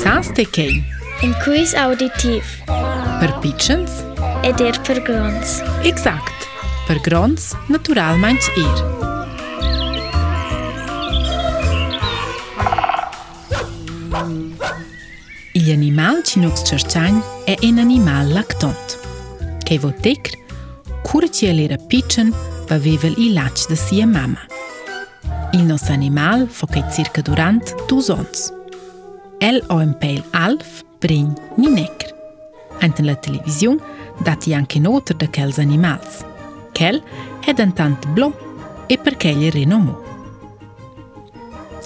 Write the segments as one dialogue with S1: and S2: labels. S1: Sans të
S2: kej Inkuis auditiv
S1: Për pichens
S2: E dir për grons
S1: Exakt Për grons natural manç ir Il animal që nuk së e en animal laktont Ke vo tekr Kur që e lera pichen pa vevel i laq dhe si e mama Il nos animal fokaj cirka durant du zonës LOMP 11 prin Ninecr. Ant la televisiun dati anche noter da quels animals. Quel è dantant blo e perché gli renomo.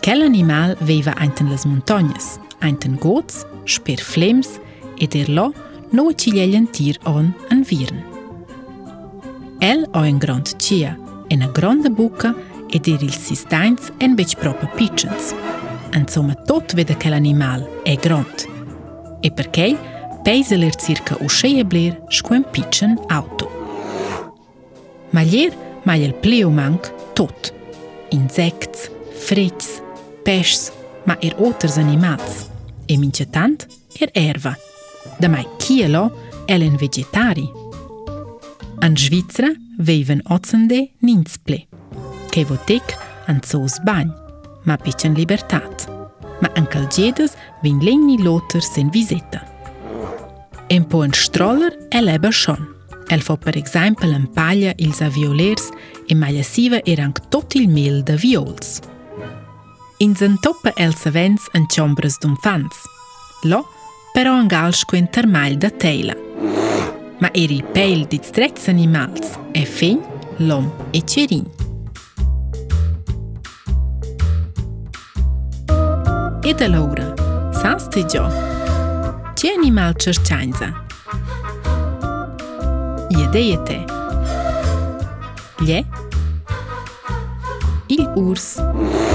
S1: Quel animal veiva ant las montagnas, ant gots, sper flems ed er lo no ci gli tir on an viren. El ha un grand cia, una grande buca ed er il sistains en bec propa pitchens. insomma tot veda che l'animal è grand. E perché pesa l'er circa o sei bler um pitchen auto. Ma é mai il pleo manc tot. Insects, frets, pesces, ma er oters animals. E mince tant er erva. Da mai chielo elen vegetari. An Svizzera viven ozzende Que Che votec an zoos bagn. ma pitchen libertad. Ma anche il Gedes vin legni loter sen viseta. Un po' un stroller è leba schon. El fa per esempio in paglia ils aviolers e maglia siva anche tutto il mel de viols. In zentoppa els avens in ciombres d'infanz. Lo, però un galsco in termail da teila. Ma eri pel di strezz animals e fegn, l'om e cerin. e të lorë. Sa së të gjo? Që animal që është qanjëza? Jede jete. Lje? Il ursë.